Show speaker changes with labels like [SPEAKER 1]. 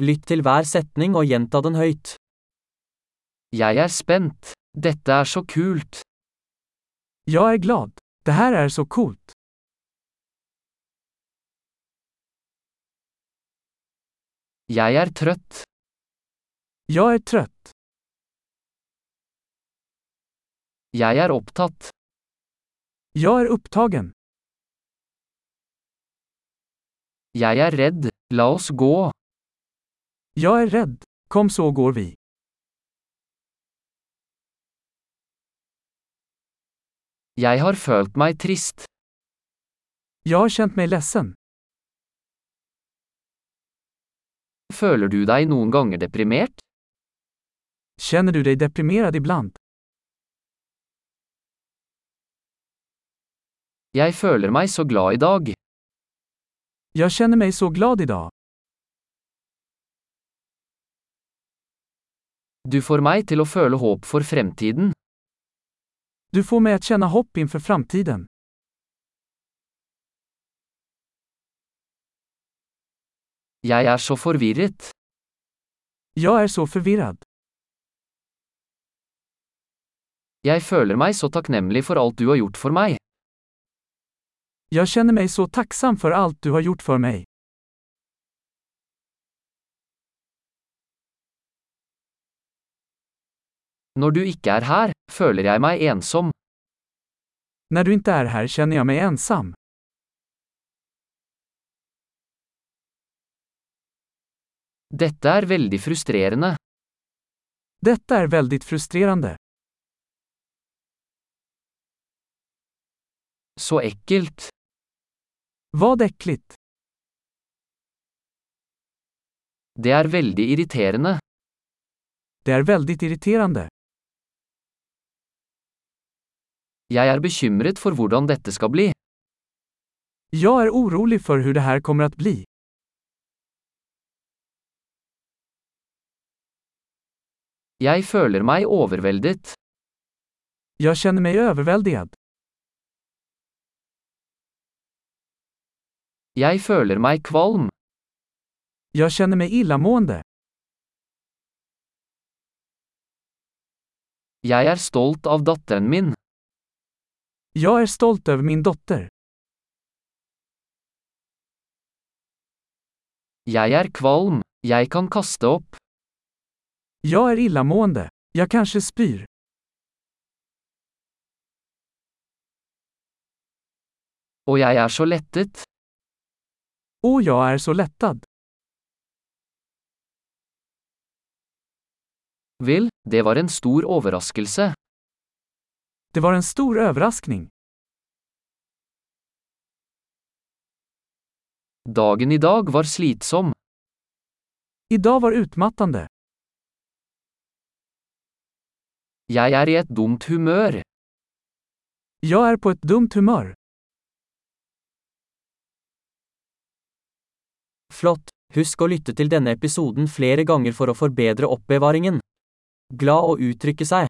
[SPEAKER 1] Lytt til hver setning og gjenta den høyt.
[SPEAKER 2] Jeg er spent. Dette er så kult.
[SPEAKER 3] Jeg er glad. Det her er så kult.
[SPEAKER 2] Jeg er trøtt.
[SPEAKER 3] Jeg er trøtt.
[SPEAKER 2] Jeg er opptatt.
[SPEAKER 3] Jeg er opptagen.
[SPEAKER 2] Jeg er redd. La oss gå.
[SPEAKER 3] Jag är rädd. Kom så går vi.
[SPEAKER 2] Jeg har følt meg trist.
[SPEAKER 3] Jeg har kjent meg ledsen.
[SPEAKER 2] Føler du deg noen ganger deprimert?
[SPEAKER 3] Kjenner du deg deprimert ibland?
[SPEAKER 2] Jeg føler meg så glad i dag.
[SPEAKER 3] Jeg kjenner meg så glad idag.
[SPEAKER 2] Du får meg til å føle håp for fremtiden.
[SPEAKER 3] Du får meg å kjenne håp innenfor framtiden.
[SPEAKER 2] Jeg er så forvirret.
[SPEAKER 3] Jeg er så forvirret.
[SPEAKER 2] Jeg føler meg så takknemlig for alt du har gjort for meg.
[SPEAKER 3] Jeg kjenner meg så takksam for alt du har gjort for mig.
[SPEAKER 2] Når du ikke er her, føler jeg meg ensom.
[SPEAKER 3] När du inte är här känner jag mig ensam.
[SPEAKER 2] Dette er veldig frustrerende.
[SPEAKER 3] Detta är väldigt frustrerande.
[SPEAKER 2] Så ekkelt.
[SPEAKER 3] Vad äckligt.
[SPEAKER 2] Det er veldig irriterende.
[SPEAKER 3] Det är väldigt irriterande.
[SPEAKER 2] Jeg er bekymret for hvordan dette skal bli.
[SPEAKER 3] Jag är orolig för hur det här kommer att bli.
[SPEAKER 2] Jeg føler meg overveldet.
[SPEAKER 3] Jag känner mig överväldigad.
[SPEAKER 2] Jeg føler meg kvalm.
[SPEAKER 3] Jag känner mig illamående.
[SPEAKER 2] Jeg er stolt av datteren min.
[SPEAKER 3] Jag är stolt över min dotter.
[SPEAKER 2] Jeg er kvalm. Jeg kan kaste opp.
[SPEAKER 3] Jag är illamående. Jag kanske spyr.
[SPEAKER 2] Og jeg er så lettet.
[SPEAKER 3] Och jag är så lättad.
[SPEAKER 2] Vel, det var en stor overraskelse.
[SPEAKER 3] Det var en stor överraskning.
[SPEAKER 2] Dagen i dag var slitsom.
[SPEAKER 3] Idag var utmattande.
[SPEAKER 2] Jeg er i et dumt humør.
[SPEAKER 3] Jag är på ett dumt humör.
[SPEAKER 1] Flott! Husk å lytte til denne episoden flere ganger for å forbedre oppbevaringen. Glad å uttrykke seg!